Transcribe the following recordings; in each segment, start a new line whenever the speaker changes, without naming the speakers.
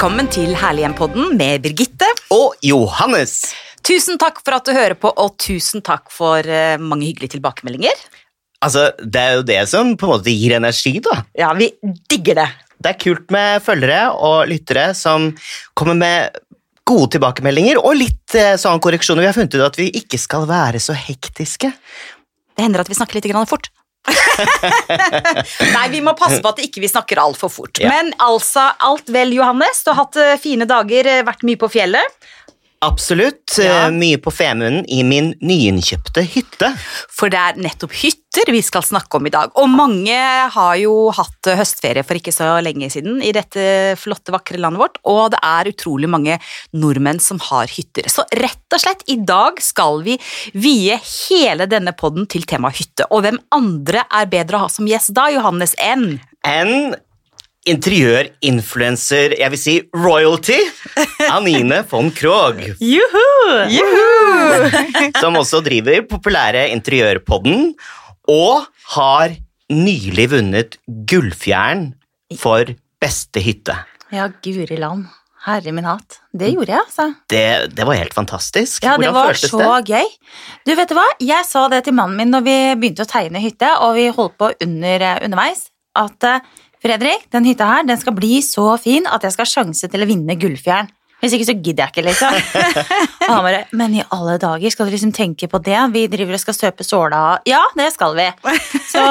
Velkommen til Herlighjem-podden med Birgitte.
Og Johannes.
Tusen takk for at du hører på, og tusen takk for eh, mange hyggelige tilbakemeldinger.
Altså, Det er jo det som på en måte gir energi, da.
Ja, vi digger det.
Det er kult med følgere og lyttere som kommer med gode tilbakemeldinger og litt sånn korreksjoner. Vi har funnet ut at vi ikke skal være så hektiske.
Det hender at vi snakker litt fort. Nei, vi må passe på at ikke vi ikke snakker altfor fort.
Ja.
Men altså, alt vel, Johannes. Du har hatt eh, fine dager, eh, vært mye på fjellet.
Absolutt.
Ja.
eh, Mye på Femunden i min nyinnkjøpte hytte.
For det er nettopp hytter vi skal snakke om i dag. Og mange har jo hatt høstferie for ikke så lenge siden i dette flotte, vakre landet vårt, og det er utrolig mange nordmenn som har hytter. Så rett og slett, i dag skal vi vie hele denne podden til temaet hytte. Og hvem andre er bedre å ha som gjest da, Johannes, enn
En interiørinfluencer, jeg vil si royalty, Anine von Krogh. Juhu! Juhu! som også driver populære Interiørpodden, og har nylig vunnet Gullfjern for beste hytte.
Ja, guri land. Herre min hatt. Det gjorde jeg, altså.
Det, det var helt fantastisk.
Ja, det
Hvordan
var
føltes
så
det?
gøy. Du, vet du hva? Jeg sa det til mannen min når vi begynte å tegne hytte, og vi holdt på under, eh, underveis, at eh, Fredrik, den hytta her, den skal bli så fin at jeg skal ha sjanse til å vinne gullfjern. Hvis ikke så gidder jeg ikke, liksom. han bare, men i alle dager, skal du liksom tenke på det? Vi driver og skal støpe såla. Ja, det skal vi. Så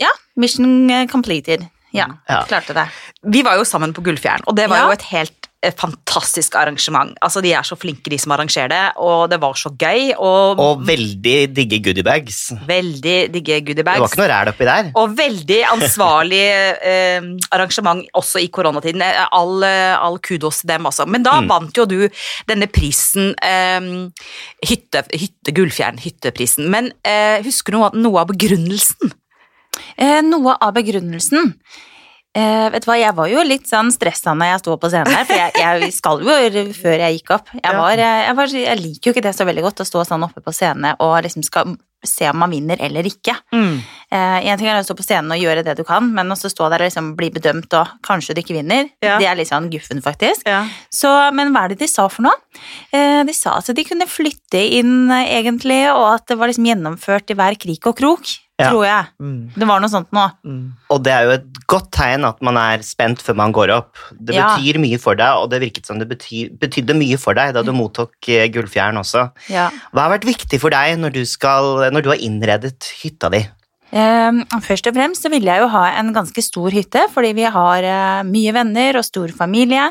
ja, mission completed. Ja,
Ja.
klarte det.
Vi var jo sammen på Gullfjern, og det var
Ja.
jo et helt eh, fantastisk arrangement. Altså, De er så flinke, de som arrangerer det, og det var så gøy. Og,
Og veldig digge goodiebags.
veldig digge goodiebags.
Det var ikke noe ræl oppi der.
Og veldig ansvarlig eh, arrangement også i koronatiden. Eh, All, eh, all kudos til dem altså. Men da
Mm.
vant jo du denne prisen, eh, hytte, hytte, Gullfjern, hytteprisen. Men eh, husker du noe, noe av begrunnelsen?
Eh, noe av begrunnelsen eh, Vet du hva, Jeg var jo litt sånn stressa når jeg sto på scenen her, for jeg, jeg skal jo før jeg gikk opp. Jeg, var, eh, jeg, var, jeg liker jo ikke det så veldig godt, å stå sånn oppe på scenen og liksom skal se om man vinner eller ikke.
Mm.
Eh, en ting er å stå på scenen og gjøre det du kan, men også stå der og liksom bli bedømt og kanskje du ikke vinner.
Ja.
Det er litt sånn guffen, faktisk.
Ja.
Så, men hva er det de sa for noe? Eh, de sa at de kunne flytte inn, egentlig, og at det var liksom gjennomført i hver krik og krok,
Ja.
tror jeg.
Mm.
Det var noe sånt nå.
Mm.
Og det er jo et godt tegn at man er spent før man går opp. Det
Ja.
betyr mye for deg, og det virket som det betyr, betydde mye for deg da du mottok Gullfjæren Gullfjern også.
Ja.
Hva har vært viktig for deg når du, skal, når du har innredet hytta di?
Eh, først og fremst så ville jeg jo ha en ganske stor hytte, fordi vi har eh, mye venner og stor familie,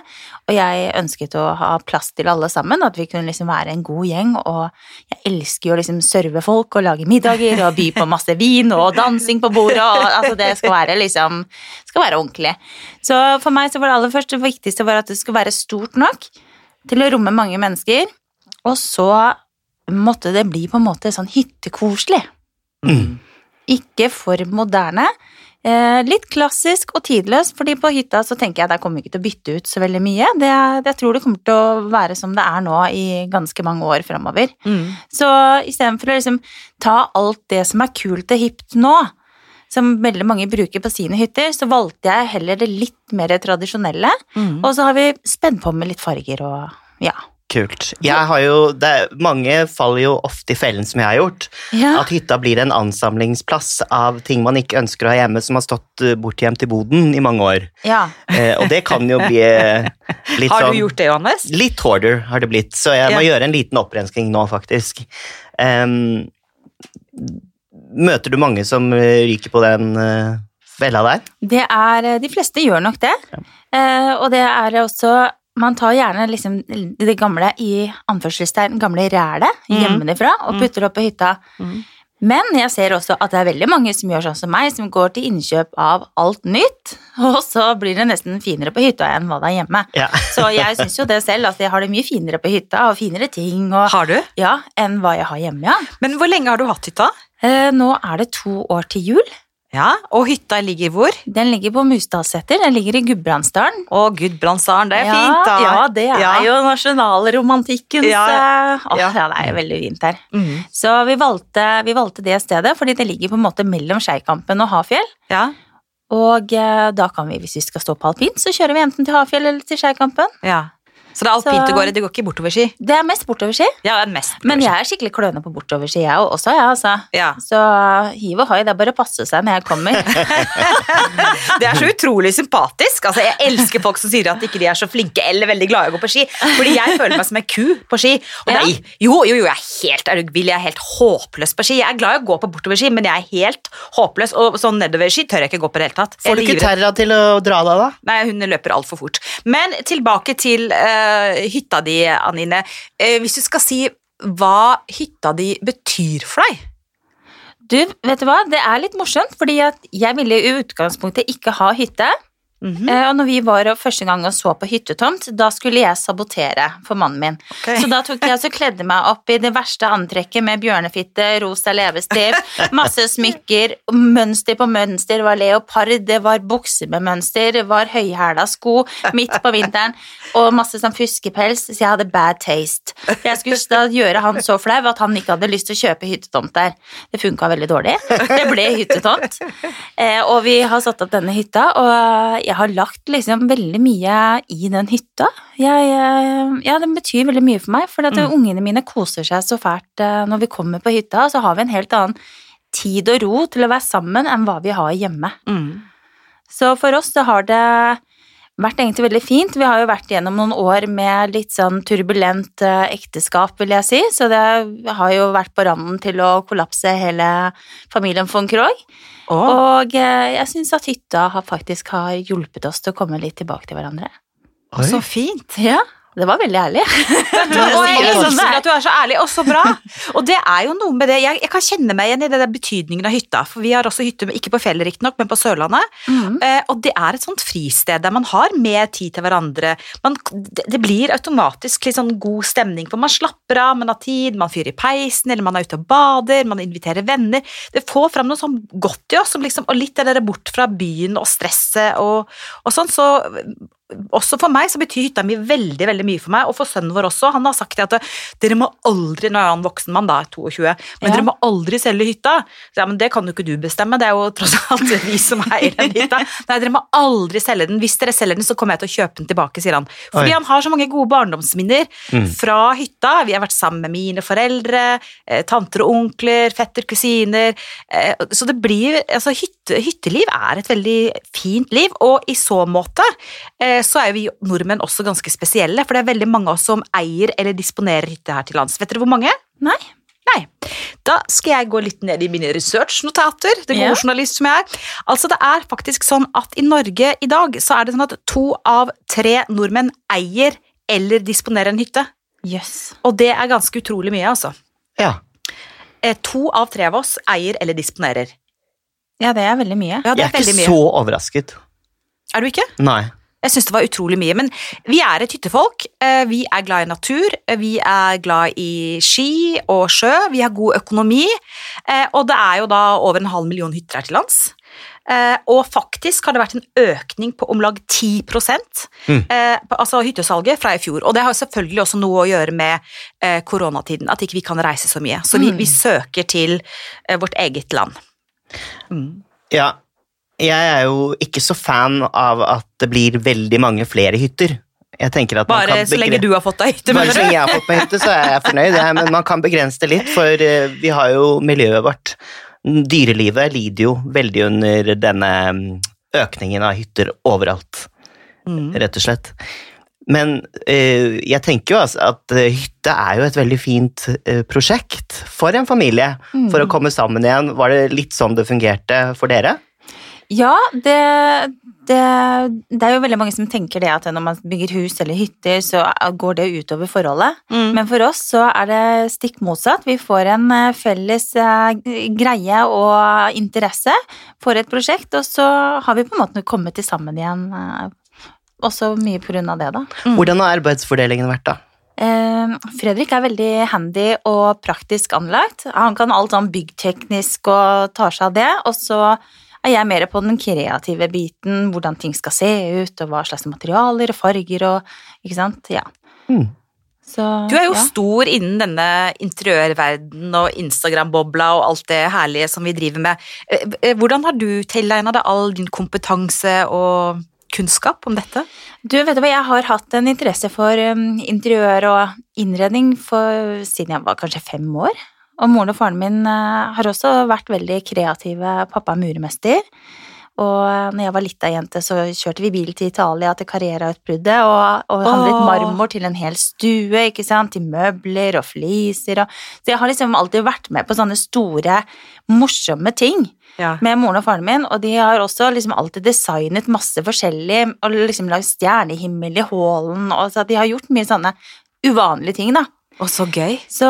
og jeg ønsket å ha plass til alle sammen, at vi kunne liksom være en god gjeng, og jeg elsker jo å liksom serve folk og lage middager og by på masse vin og dansing på bordet, og altså det skal være liksom, skal være ordentlig. Så for meg så var det aller først det viktigste var at det skulle være stort nok til å romme mange mennesker, og så måtte det bli på en måte sånn hyttekoselig.
Mm.
Ikke for moderne. Eh, litt klassisk og tidløs, fordi på hytta så tenker jeg der kommer vi ikke til å bytte ut så veldig mye. Det, det jeg tror det kommer til å være som det er nå i ganske mange år framover.
Mm.
Så istedenfor å liksom ta alt det som er kult og hipt nå, som veldig mange bruker på sine hytter, så valgte jeg heller det litt mer tradisjonelle.
Mm.
Og så har vi spent på med litt farger og ja.
Kult. Jeg har jo, det, mange faller jo ofte i fellen som jeg har gjort.
ja.
At hytta blir en ansamlingsplass av ting man ikke ønsker å ha hjemme, som har stått eh, bortgjemt i boden i mange år.
ja.
Eh, og det kan jo bli litt sånn
Har
sånn
du gjort det, Johannes?
Litt hoarder har det blitt, så jeg må gjøre en liten opprensking nå, faktisk. Um, møter du mange som eh, ryker på den uh, fella der?
Det er, de fleste gjør nok det. Eh, og det er også Man tar gjerne liksom det gamle i anførselstegn, gamle rælet
Mhm.
hjemmefra og
Mm.
putter det opp på hytta.
Mm.
Men jeg ser også at det er veldig mange som gjør sånn som meg, som går til innkjøp av alt nytt, og så blir det nesten finere på hytta enn hva det er hjemme.
Ja.
Så jeg syns jo det selv, at jeg har det mye finere på hytta, og finere ting, og,
Har du?
ja, enn hva jeg har hjemme, ja.
Men hvor lenge har du hatt hytta?
Eh, nå er det to år til jul.
Ja, Og hytta ligger hvor?
Den ligger på Musdalseter, den ligger i Gudbrandsdalen.
Å, Gudbrandsdalen, det er
ja,
fint, da.
Ja, det er
Ja.
jo nasjonalromantikkens
Ja.
åh,
Ja.
ja. det er jo veldig fint her.
Mm.
Så vi valgte, vi valgte det stedet fordi det ligger på en måte mellom Skeikampen og Hafjell.
Ja.
Og eh, da kan vi, hvis vi skal stå på alpint, så kjører vi enten til Hafjell eller til Skeikampen.
Ja. Så det er alpint
du
det går i, du går ikke bortoverski?
Det er mest bortoverski.
Ja, det er mest
Men jeg er skikkelig kløne på bortoverski, jeg også, jeg, altså.
Ja.
Så hiv og hoi, det er bare å passe seg når jeg kommer.
Det er så utrolig sympatisk. Altså, jeg elsker folk som sier at ikke de er så flinke eller veldig glade i å gå på ski. Fordi jeg føler meg som en ku på ski. Og
Ja.
nei, jo, jo, jo, jeg er helt er vill, jeg er helt håpløs på ski. Jeg er glad i å gå på bortoverski, men jeg er helt håpløs. Og sånn nedoverski tør jeg ikke gå på i det hele tatt.
Får du ikke. Terra til å dra deg, da?
Nei, hun løper altfor fort. Men tilbake til eh, hytta di, Anine. Eh, hvis du skal si hva hytta di betyr for deg?
Du, vet du hva? Det er litt morsomt, fordi jeg ville i utgangspunktet ikke ha hytte.
Mhm.
-hmm. Og når vi var og første gang og så på hyttetomt, da skulle jeg sabotere for mannen min.
Okay.
Så da tok jeg så kledde meg opp i det verste antrekket med bjørnefitte, rosa leppestift, masse smykker, mønster på mønster, det var leopard, det var bukser med mønster, det var høyhæla sko midt på vinteren, og masse sånn fuskepels, så jeg hadde bad taste. Jeg skulle da gjøre han så flau at han ikke hadde lyst til å kjøpe hyttetomt der. Det funka veldig dårlig. Det ble hyttetomt. Eh, og vi har satt opp denne hytta, og jeg har lagt liksom veldig mye i den hytta. Jeg, eh, ja, den betyr veldig mye for meg, for mm. ungene mine koser seg så fælt eh, når vi kommer på hytta, så har vi en helt annen tid og ro til å være sammen enn hva vi har hjemme.
Mm.
Så for oss så har det vært egentlig veldig fint. Vi har jo vært gjennom noen år med litt sånn turbulent eh, ekteskap, vil jeg si, så det har jo vært på randen til å kollapse hele familien von Krogh.
Oh.
Og eh, jeg syns at hytta har faktisk har hjulpet oss til å komme litt tilbake til hverandre.
Så fint.
Ja, det var veldig ærlig.
Og jeg
sånn
elsker
er.
at du er så ærlig, og så bra. Og det er jo noe med det, jeg, jeg kan kjenne meg igjen i det der betydningen av hytta, for vi har også hytte, ikke på fjellet riktignok, men på Sørlandet.
Mm.
Eh, og det er et sånt fristed der man har mer tid til hverandre. Man, det, det blir automatisk litt sånn god stemning, for man slapper av, man har tid, man fyrer i peisen, eller man er ute og bader, man inviterer venner. Det får fram noe sånn godt i oss, som liksom, og litt det der bort fra byen og stresset og, og sånn, så også for meg så betyr hytta mi veldig veldig mye for meg, og for sønnen vår også. Han har sagt at dere må aldri, nå er han voksen mann da, 22, men
Ja.
dere må aldri selge hytta. Så, ja, men det kan jo ikke du bestemme, det er jo tross alt vi som eier den hytta. Nei, dere må aldri selge den. Hvis dere selger den, så kommer jeg til å kjøpe den tilbake, sier han. Fordi
Oi.
han har så mange gode barndomsminner
Mm.
fra hytta. Vi har vært sammen med mine foreldre, eh, tanter og onkler, fetter, kusiner. Eh, så det blir, altså hytte, hytteliv er et veldig fint liv, og i så måte eh, så er jo vi nordmenn også ganske spesielle, for det er veldig mange av oss som eier eller disponerer hytte her til lands. Vet dere hvor mange?
Nei.
Nei. Da skal jeg gå litt ned i mine researchnotater, det gode
yeah.
journalist som jeg er. Altså det er faktisk sånn at i Norge i dag så er det sånn at to av tre nordmenn eier eller disponerer en hytte.
Yes.
Og det er ganske utrolig mye, altså.
Ja.
Eh, To av tre av oss eier eller disponerer.
Ja, det er veldig mye.
Ja, er
Jeg
er
er
veldig
ikke
mye.
så overrasket.
Er du ikke?
Nei.
Jeg syns det var utrolig mye. Men vi er et hyttefolk. Eh, Vi er glad i natur. eh, Vi er glad i ski og sjø. Vi har god økonomi. eh, Og det er jo da over en halv million hytter her til lands. Og faktisk har det vært en økning på om lag 10
Mm.
altså hyttesalget fra i fjor. Og det har selvfølgelig også noe å gjøre med koronatiden, at ikke vi kan reise så mye. Så vi,
Mm.
vi søker til vårt eget land. Mm.
Ja, jeg er jo ikke så fan av at det blir veldig mange flere hytter. Jeg tenker at man
Bare så lenge du har fått deg hytte.
Bare så lenge jeg har fått meg hytte, så er jeg fornøyd. Ja, Men man kan begrense det litt, for eh, vi har jo miljøet vårt. Dyrelivet lider jo veldig under denne mm, økningen av hytter overalt,
Mm.
rett og slett. Men eh, jeg tenker jo altså at eh, hytte er jo et veldig fint eh, prosjekt for en familie.
Mm.
For å komme sammen igjen. Var det litt sånn det fungerte for dere?
Ja, det, det, det er jo veldig mange som tenker det at når man bygger hus eller hytter, så går det utover forholdet.
Mm.
Men for oss så er det stikk motsatt. Vi får en eh, felles eh, greie og interesse for et prosjekt, og så har vi på en måte kommet til sammen igjen. eh, Også mye på grunn av det, da.
Mm.
Hvordan har arbeidsfordelingen vært, da?
Fredrik er veldig handy og praktisk anlagt. Han kan alt sånn byggteknisk og tar seg av det. Og så er jeg mer på den kreative biten, hvordan ting skal se ut, og hva slags materialer og farger og Ikke sant? Ja.
Mm.
Så,
Du er jo
ja.
stor innen denne interiørverdenen og Instagram-bobla og alt det herlige som vi driver med. Eh, eh, Hvordan har du tilegna deg all din kompetanse og kunnskap om dette?
Du, vet du hva, jeg har hatt en interesse for um, interiør og innredning for, siden jeg var kanskje fem år. Og moren og faren min eh, har også vært veldig kreative. Pappa er muremester. Og eh, når jeg var lita jente, så kjørte vi bil til Italia, til Carrera-utbruddet, og, og handlet marmor til en hel stue, ikke sant, til møbler og fliser og Så jeg har liksom alltid vært med på sånne store, morsomme ting
Ja.
med moren og faren min, og de har også liksom alltid designet masse forskjellig, og liksom lagd stjernehimmel i hallen, og så de har gjort mye sånne uvanlige ting, da.
Og så gøy.
Så,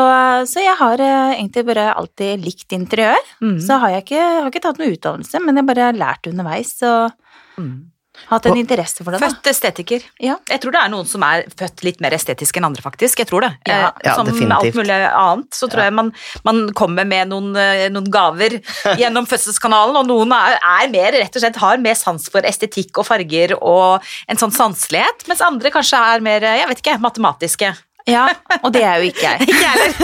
så jeg har eh, egentlig bare alltid likt interiør.
Mm.
Så har jeg ikke, har ikke tatt noe utdannelse, men jeg bare har lært underveis og
Mm.
hatt en
Og-
interesse for det, da.
Født estetiker.
Ja.
Jeg tror det er noen som er født litt mer estetisk enn andre, faktisk. Jeg tror det.
Ja.
Eh, som
ja,
alt mulig annet, så tror
Ja.
jeg man, man kommer med noen, eh, noen gaver gjennom fødselskanalen, og noen er, er mer, rett og slett har mer sans for estetikk og farger og en sånn sanselighet, mens andre kanskje er mer, eh, jeg vet ikke, matematiske.
Ja, og det er jo ikke jeg.
Ikke heller.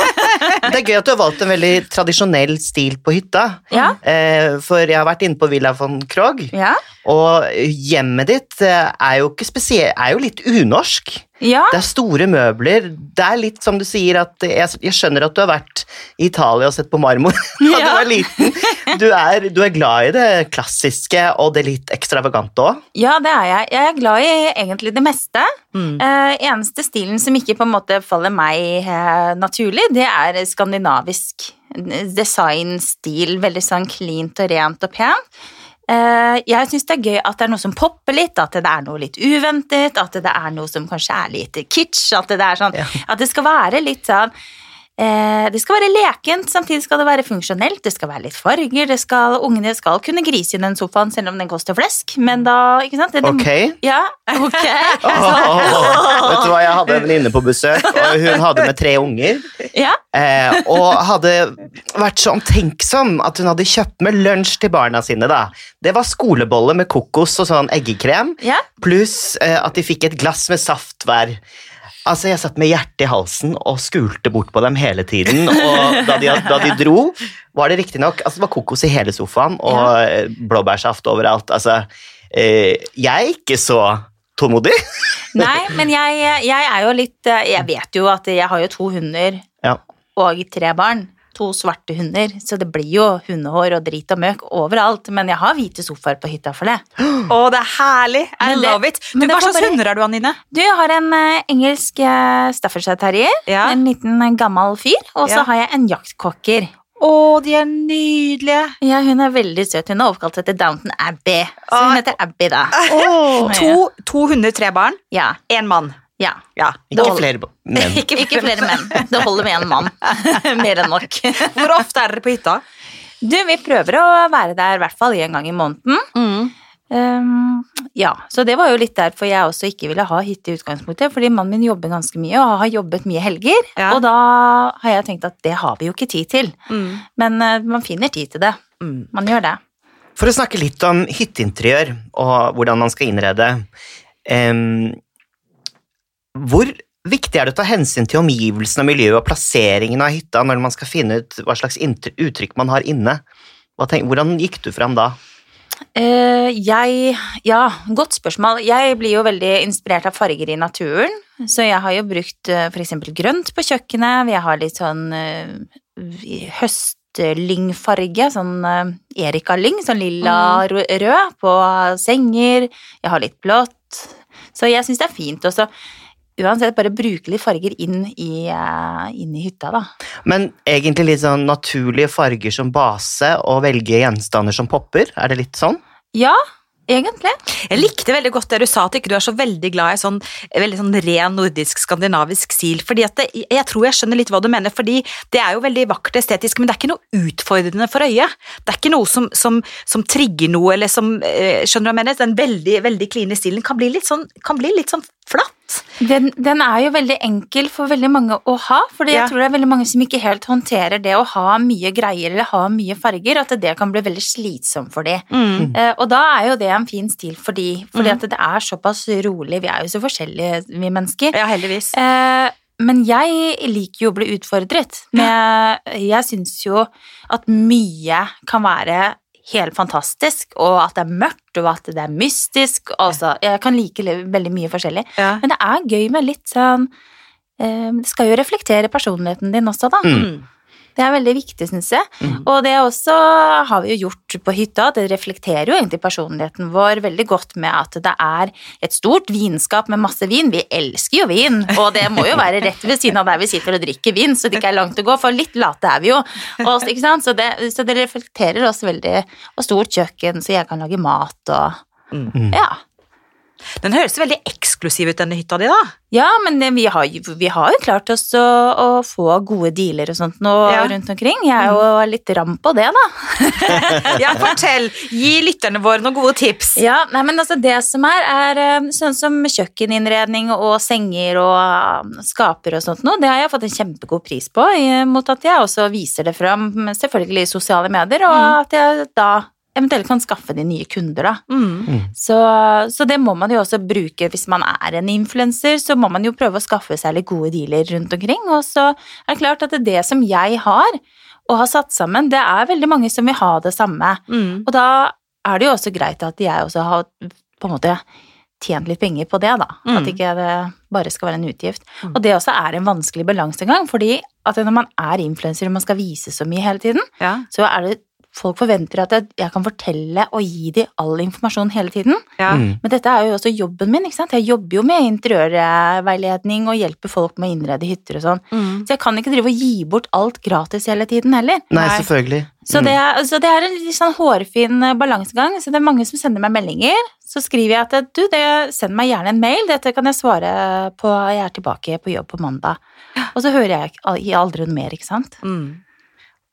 Det er gøy at du har valgt en veldig tradisjonell stil på hytta.
Ja.
Eh, for jeg har vært inne på Villa von Krogh,
Ja,
og hjemmet ditt eh, er jo ikke er jo litt unorsk.
ja.
Det er store møbler. Det er litt som du sier at Jeg, jeg skjønner at du har vært i Italia og sett på marmor da du var liten. Du er, du er glad i det klassiske og det litt ekstravagante òg.
ja, det er jeg. Jeg er glad i egentlig det meste.
Mm.
Eh, eneste stilen som ikke på en måte faller meg eh, naturlig, det er skandinavisk designstil. Veldig sånn cleant og rent og pent. Eh, jeg syns det er gøy at det er noe som popper litt, at det er noe litt uventet, at det er noe som kanskje er litt kitsch, at det, er sånn,
Ja.
at det skal være litt sånn eh, Det skal være lekent, samtidig skal det være funksjonelt, det skal være litt farger, det skal, ungene skal kunne grise i den sofaen selv om den koster flesk, men da, ikke sant? Det,
Ok.
Ja, ok.
Vet du hva, Jeg hadde en venninne på besøk, og hun hadde med tre unger.
Ja.
Eh, og hadde vært så omtenksom at hun hadde kjøpt med lunsj til barna sine. da. Det var skolebolle med kokos og sånn eggekrem,
Ja.
pluss eh, at de fikk et glass med saft hver. Altså, Jeg satt med hjertet i halsen og skulte bort på dem hele tiden. Og da de, da de dro, var det riktignok altså, Det var kokos i hele sofaen og
Ja.
blåbærsaft overalt. Altså, eh, jeg er ikke så tålmodig.
Nei, men jeg, jeg er jo litt eh, Jeg vet jo at jeg har jo to hunder
Ja.
og tre barn. To svarte hunder, så det blir jo hundehår og drit og møk overalt. Men jeg har hvite sofaer på hytta for det.
Å, det er herlig! I
det-
love it. Du, hva slags
bare-
hunder har du, Anine?
Du, har en uh, engelsk uh, Staffordshire terrier.
Ja.
En liten uh, gammel fyr. Og så
Ja.
har jeg en jaktkokker.
Å, de er nydelige.
Ja, hun er veldig søt. Hun er oppkalt etter Downton Abbey. Så hun heter Abbey, da.
To, to hunder, tre barn,
Ja.
én mann.
Ja.
Ja.
Ikke
holder.
flere menn.
Ikke flere menn. Det holder med én mann. Mer enn nok.
Hvor ofte er dere på hytta?
Du, vi prøver å være der i hvert fall en gang i måneden. Ehm, ja, så det var jo litt derfor jeg også ikke ville ha hytte i utgangspunktet, fordi mannen min jobber ganske mye og har jobbet mye helger,
Ja.
og da har jeg tenkt at det har vi jo ikke tid til.
Mm.
Men uh, man finner tid til det.
Mm.
Man gjør det.
For å snakke litt om hytteinteriør og hvordan man skal innrede em, Hvor viktig er det å ta hensyn til omgivelsene og miljøet og plasseringen av hytta når man skal finne ut hva slags uttrykk man har inne? Hvordan gikk du fram da?
Uh, jeg Ja, godt spørsmål. Jeg blir jo veldig inspirert av farger i naturen. Så jeg har jo brukt uh, f.eks. grønt på kjøkkenet. Jeg har litt sånn uh, høstlyngfarge, sånn uh, erikalyng, sånn lilla rø- rød på senger. Jeg har litt blått. Så jeg syns det er fint også. Uansett, bare bruke litt farger inn i, uh, inn i hytta, da.
Men egentlig litt sånn naturlige farger som base og velge gjenstander som popper? Er det litt sånn?
Ja, egentlig.
Jeg likte veldig godt det du sa, at ikke du er så veldig glad i sånn, veldig sånn ren nordisk, skandinavisk stil. fordi at det, Jeg tror jeg skjønner litt hva du mener, fordi det er jo veldig vakkert estetisk, men det er ikke noe utfordrende for øyet. Det er ikke noe som, som, som trigger noe, eller som eh, Skjønner du hva jeg mener? Den veldig veldig kline stilen kan bli litt sånn, kan bli litt sånn flatt.
Den, den er jo veldig enkel for veldig mange å ha, for
Ja.
jeg tror det er veldig mange som ikke helt håndterer det å ha mye greier eller ha mye farger, at det kan bli veldig slitsomt for de. Uh, og da er jo det en fin stil for de, fordi
Mm.
at det er såpass rolig, vi er jo så forskjellige vi mennesker.
Ja, heldigvis.
Uh, men jeg liker jo å bli utfordret. Men jeg syns jo at mye kan være helt fantastisk, og at det er mørkt, og at det er mystisk. Altså, jeg kan like veldig mye forskjellig.
Ja.
Men det er gøy med litt sånn eh, Det skal jo reflektere personligheten din også, da.
Mm.
Det er veldig viktig, syns jeg.
Mm.
Og det også har vi jo gjort på hytta. Det reflekterer jo egentlig personligheten vår veldig godt med at det er et stort vinskap med masse vin. Vi elsker jo vin, og det må jo være rett ved siden av der vi sitter og drikker vin, så det ikke er langt å gå, for litt late er vi jo. Også? Så, det, så det reflekterer oss veldig. Og stort kjøkken, så jeg kan lage mat og
Mm.
Ja.
Den høres veldig eksklusiv ut, denne hytta di, da.
Ja, men vi har, vi har jo klart oss å, å få gode dealer og sånt nå
Ja.
rundt omkring. Jeg er jo litt ram på det, da.
Ja, fortell. Gi lytterne våre noen gode tips.
Ja, nei, men altså det som er, er eh, sånn som kjøkkeninnredning og senger og eh, skaper og sånt noe, det har jeg fått en kjempegod pris på, mot at jeg også viser det fram, selvfølgelig i sosiale medier, og
Mm.
at jeg da eventuelt kan skaffe de nye kunder, da.
Mm.
Så, så det må man jo også bruke hvis man er en influenser, så må man jo prøve å skaffe seg litt gode dealer rundt omkring, og så er det klart at det som jeg har, og har satt sammen, det er veldig mange som vil ha det samme.
Mm.
Og da er det jo også greit at jeg også har på en måte tjent litt penger på det, da.
Mm.
At ikke det bare skal være en utgift.
Mm.
Og det også er en vanskelig balansegang, fordi at når man er influenser og man skal vise så mye hele tiden,
Ja.
så er det folk forventer at jeg, jeg kan fortelle og gi dem all informasjon hele tiden.
Ja.
Mm.
Men dette er jo også jobben min, ikke sant. Jeg jobber jo med interiørveiledning og hjelper folk med å innrede hytter og sånn.
Mm.
Så jeg kan ikke drive og gi bort alt gratis hele tiden heller.
Nei,
Nei.
selvfølgelig.
Så
Mm.
det, er, så det er en litt sånn hårfin eh, balansegang. Så det er mange som sender meg meldinger. Så skriver jeg at du, det, send meg gjerne en mail, dette kan jeg svare på, jeg er tilbake på jobb på mandag. Og så hører jeg jeg aldri noe mer, ikke sant.
Mm.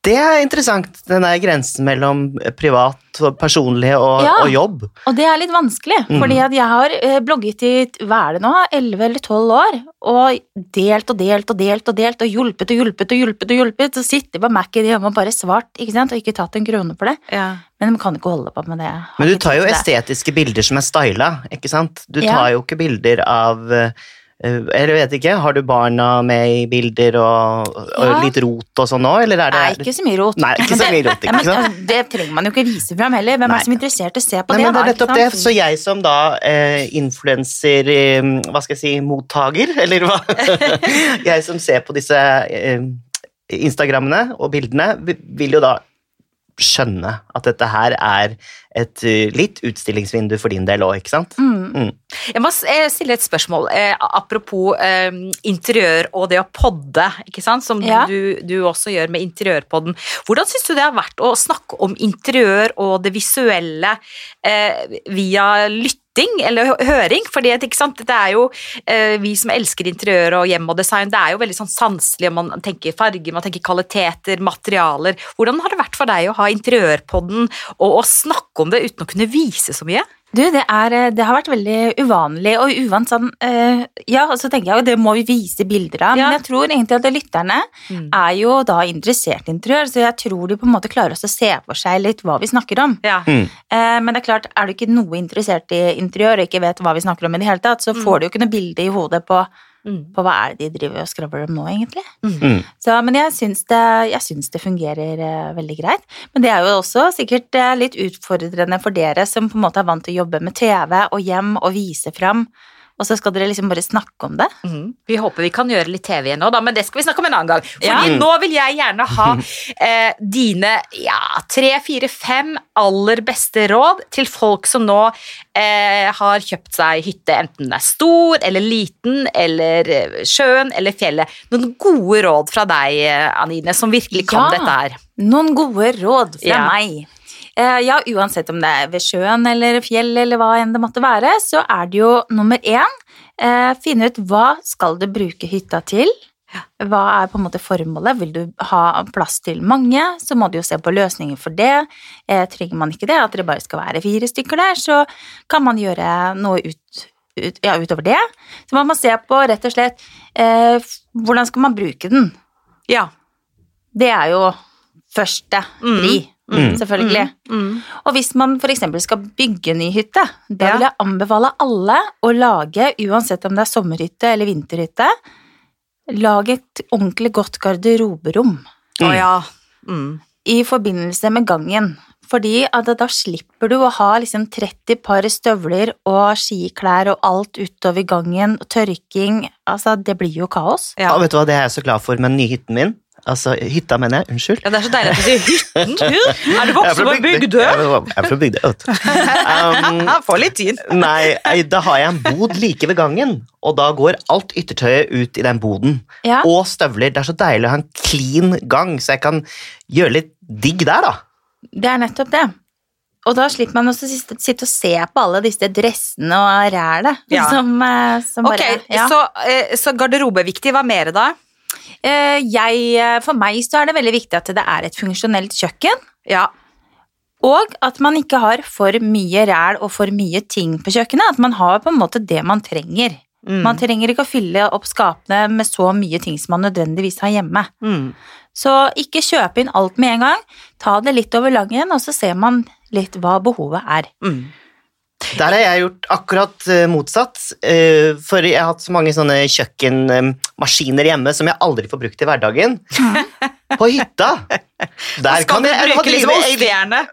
Det er interessant, den der grensen mellom privat og personlig og,
Ja.
og jobb.
Og det er litt vanskelig,
Mm.
fordi jeg har eh, blogget i hva er det nå, 11 eller 12 år, og delt og delt og delt og delt, og hjulpet og hjulpet og hjulpet og hjulpet, og sittet på Mac-en hjemme og bare svart, ikke sant, og ikke tatt en krone for det.
Ja.
Men de kan ikke holde på med det.
Men du tar jo estetiske bilder som er styla, ikke sant? Du
Ja.
tar jo ikke bilder av eh, Eller vet ikke, har du barna med i bilder og, og
Ja.
litt rot og sånn òg, eller er det
Nei, ikke så mye rot.
Nei, ikke så mye rot, ikke sant?
eh, det trenger man jo ikke vise fram heller. Hvem
Nei.
er som er interessert i å se på
Nei,
det?
men det er nettopp det. Så jeg som da eh, influenser, eh, hva skal jeg si, mottaker, eller hva? jeg som ser på disse eh, Instagrammene og bildene, vil jo da skjønne at dette her er et eh, litt utstillingsvindu for din del òg, ikke sant?
Mm.
Jeg må eh, stille et spørsmål. Eh, apropos eh, interiør og det å podde, ikke sant? som
Ja.
du, du også gjør med Interiørpodden. Hvordan syns du det har vært å snakke om interiør og det visuelle eh, via lytting eller høring? For? Dette er jo eh, vi som elsker interiør og hjem og design, det er jo veldig sånn sanselig, man tenker farger, man tenker kvaliteter, materialer. Hvordan har det vært for deg å ha Interiørpodden og å snakke om det uten å kunne vise så mye?
Du, det, er, eh, det har vært veldig uvanlig, og uvant sånn eh, Ja, og så tenker jeg jo det må vi vise bilder av,
Ja.
men jeg tror egentlig at lytterne
Mm.
er jo da interessert i interiør, så jeg tror de på en måte klarer også å se for seg litt hva vi snakker om.
Ja.
Mm.
Eh, men det er klart, er du ikke noe interessert i interiør og ikke vet hva vi snakker om i det hele tatt, så
Mm.
får du jo ikke noe bilde i hodet på,
Mm.
på hva er det de driver og skravler om nå, egentlig.
Mm.
Så, men jeg syns, det, jeg syns det fungerer eh, veldig greit. Men det er jo også sikkert eh, litt utfordrende for dere som på en måte er vant til å jobbe med TV og hjem og vise fram, og så skal dere liksom bare snakke om det.
Mm. Vi håper vi kan gjøre litt TV igjen nå, da, men det skal vi snakke om en annen gang. Fordi
Ja.
nå vil jeg gjerne ha eh, dine ja, tre, fire, fem aller beste råd til folk som nå eh, har kjøpt seg hytte, enten den er stor eller liten, eller eh, sjøen eller fjellet. Noen gode råd fra deg, eh, Anine, som virkelig kan
Ja.
dette her.
Noen gode råd fra meg. Eh, ja, uansett om det er ved sjøen eller fjell eller hva enn det måtte være, så er det jo nummer én eh, finne ut hva skal du bruke hytta til. Hva er på en måte formålet? Vil du ha plass til mange, så må du jo se på løsninger for det. Eh, trenger man ikke det, at det bare skal være fire stykker der, så kan man gjøre noe ut, ut, ja, utover det. Så man må se på rett og slett eh, hvordan skal man bruke den.
Ja.
Det er jo første
Mm.
pri,
Mm.
Selvfølgelig.
Mm.
Og hvis man f.eks. skal bygge ny hytte, da
Ja.
vil jeg anbefale alle å lage, uansett om det er sommerhytte eller vinterhytte, lag et ordentlig godt garderoberom
Å
Mm.
ja. Mm.
i forbindelse med gangen. Fordi at da slipper du å ha liksom 30 par støvler og skiklær og alt utover gangen, og tørking Altså, det blir jo kaos.
Ja.
Og vet du hva, det er jeg så glad for med den nye hytten min. Altså, hytta, mener jeg. Unnskyld.
ja, det er så deilig at du sier hytten. Er du opp på Bygdø?
Jeg er fra Bygdøy, vet du. Um,
Få litt tid.
nei, da har jeg en bod like ved gangen, og da går alt yttertøyet ut i den boden.
Ja.
Og støvler. Det er så deilig å ha en clean gang, så jeg kan gjøre litt digg der, da.
Det er nettopp det. Og da slipper man også sitte sitte og se på alle disse dressene og rælet
Ja.
som, eh, som
Ok,
okay, ja.
så, eh, så garderobe er viktig. Hva mer da?
Eh, jeg, eh, For meg så er det veldig viktig at det er et funksjonelt kjøkken.
Ja.
Og at man ikke har for mye ræl og for mye ting på kjøkkenet. At man har på en måte det man trenger.
Mm.
Man trenger ikke å fylle opp skapene med så mye ting som man nødvendigvis har hjemme.
Mm.
Så ikke kjøpe inn alt med en gang. Ta det litt over langen, og så ser man litt hva behovet er.
Mm.
Der har jeg gjort akkurat eh, motsatt, eh, for jeg har hatt så mange sånne kjøkkenmaskiner hjemme som jeg aldri får brukt i hverdagen. På hytta! Der
kan
jeg,
jeg- liksom
jeg-?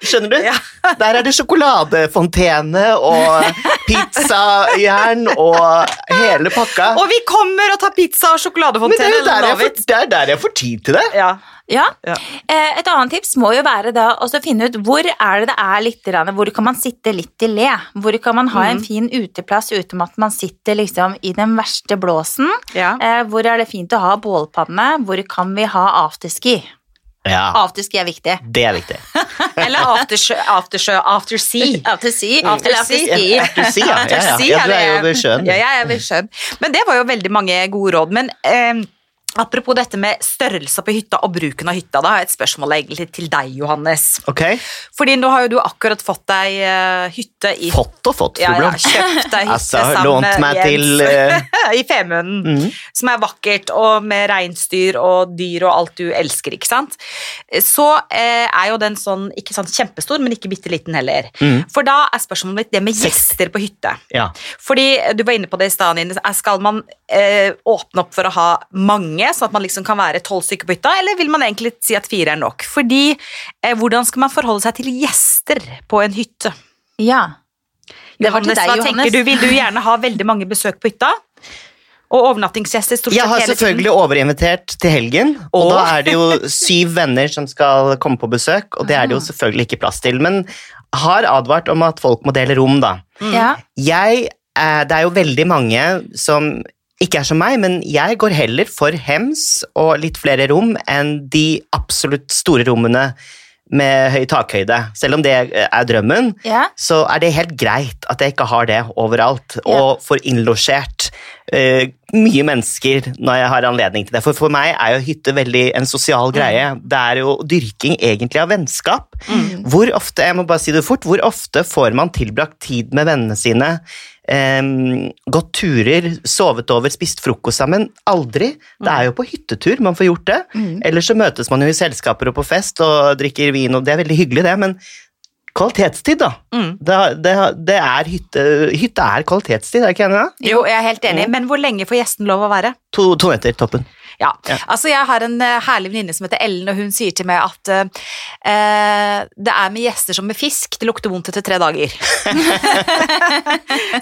Skjønner du? Der er det sjokoladefontene og pizzajern og hele pakka.
Og vi kommer og tar pizza og
Men det er, jo der jeg får, det er der jeg får tid til det.
Ja.
Ja.
Ja.
Eh, Et annet tips må jo være da å finne ut hvor er det det er litt Hvor kan man sitte litt i le? Hvor kan man ha en
Mhm.
fin uteplass uten at man sitter liksom i den verste blåsen?
Ja.
Eh, Hvor er det fint å ha bålpanne? Hvor kan vi ha afterski?
Ja,
Afterski er viktig.
det er viktig.
Eller aftersjø, aftersjø, aftersea.
Afterski.
Afterski.
Afterski.
Ja, ja. Du er jo ved sjøen.
Ja, jeg er ved sjøen. Men det var jo veldig mange gode råd. Men eh, apropos dette med størrelse på hytta og bruken av hytta, da har jeg et spørsmål egentlig til deg, Johannes.
Ok,
Fordi nå har jo du akkurat fått deg uh, hytte i
Fått og fått,
ja, ja, kjøpt deg hytte
Altså,
sammen
lånt
med Jens.
til uh...
I Femunden,
mm.
som er vakkert, og med reinsdyr og dyr og alt du elsker, ikke sant? Så uh, er jo den sånn, ikke sånn kjempestor, men ikke bitte liten heller.
Mm.
For da er spørsmålet mitt det med gjester på hytte.
Ja.
Fordi du var inne på det i stad, Nine, skal man åpne opp for å ha mange, sånn at man liksom kan være tolv stykker på hytta, eller vil man egentlig si at fire er nok? Fordi eh, hvordan skal man forholde seg til gjester på en hytte?
Ja. Det var til deg,
hva
Johannes.
tenker du? Vil du gjerne ha veldig mange besøk på hytta? Og overnattingsgjester stort sett hele tiden.
Jeg har selvfølgelig overinvitert til helgen, og
Åh.
da er det jo syv venner som skal komme på besøk, og det er det jo
Ah.
selvfølgelig ikke plass til, men har advart om at folk må dele rom, da.
Ja.
Jeg, eh, det er jo veldig mange som ikke er som meg, men jeg går heller for hems og litt flere rom enn de absolutt store rommene med høy takhøyde. Selv om det er drømmen,
ja.
så er det helt greit at jeg ikke har det overalt,
Ja.
og får innlosjert uh, mye mennesker når jeg har anledning til det. For for meg er jo hytte veldig en sosial greie. Det er jo dyrking egentlig av vennskap.
Mm.
Hvor ofte, jeg må bare si det fort, hvor ofte får man tilbrakt tid med vennene sine, em, gått turer, sovet over, spist frokost sammen? Aldri. Det er jo på hyttetur man får gjort det.
Mm.
Ellers så møtes man jo i selskaper og på fest og drikker vin, og det er veldig hyggelig det, men kvalitetstid, da.
Mm.
Det, det, det er hytte, hytte er kvalitetstid, er ikke enig? da?
Jo, jeg er helt enig, men hvor lenge får gjesten lov å være?
To, to netter, toppen.
Ja,
Ja.
altså Jeg har en eh, herlig venninne som heter Ellen, og hun sier til meg at eh, det er med gjester som med fisk, det lukter vondt etter tre dager.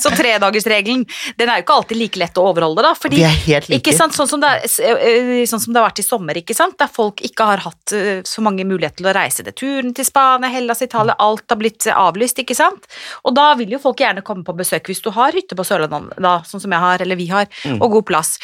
så tredagersregelen den er jo ikke alltid like lett å overholde, da. Fordi,
Vi er helt like.
ikke sant, sånn som, det er, sånn som det har vært i sommer, ikke sant? der folk ikke har hatt så mange muligheter til å reise til turen til Spania, Hellas, Italia, alt har blitt avlyst, ikke sant? Og da vil jo folk gjerne komme på besøk hvis du har hytte på Sørlandet, da, sånn som jeg har, eller vi har,
Mm.
og god plass.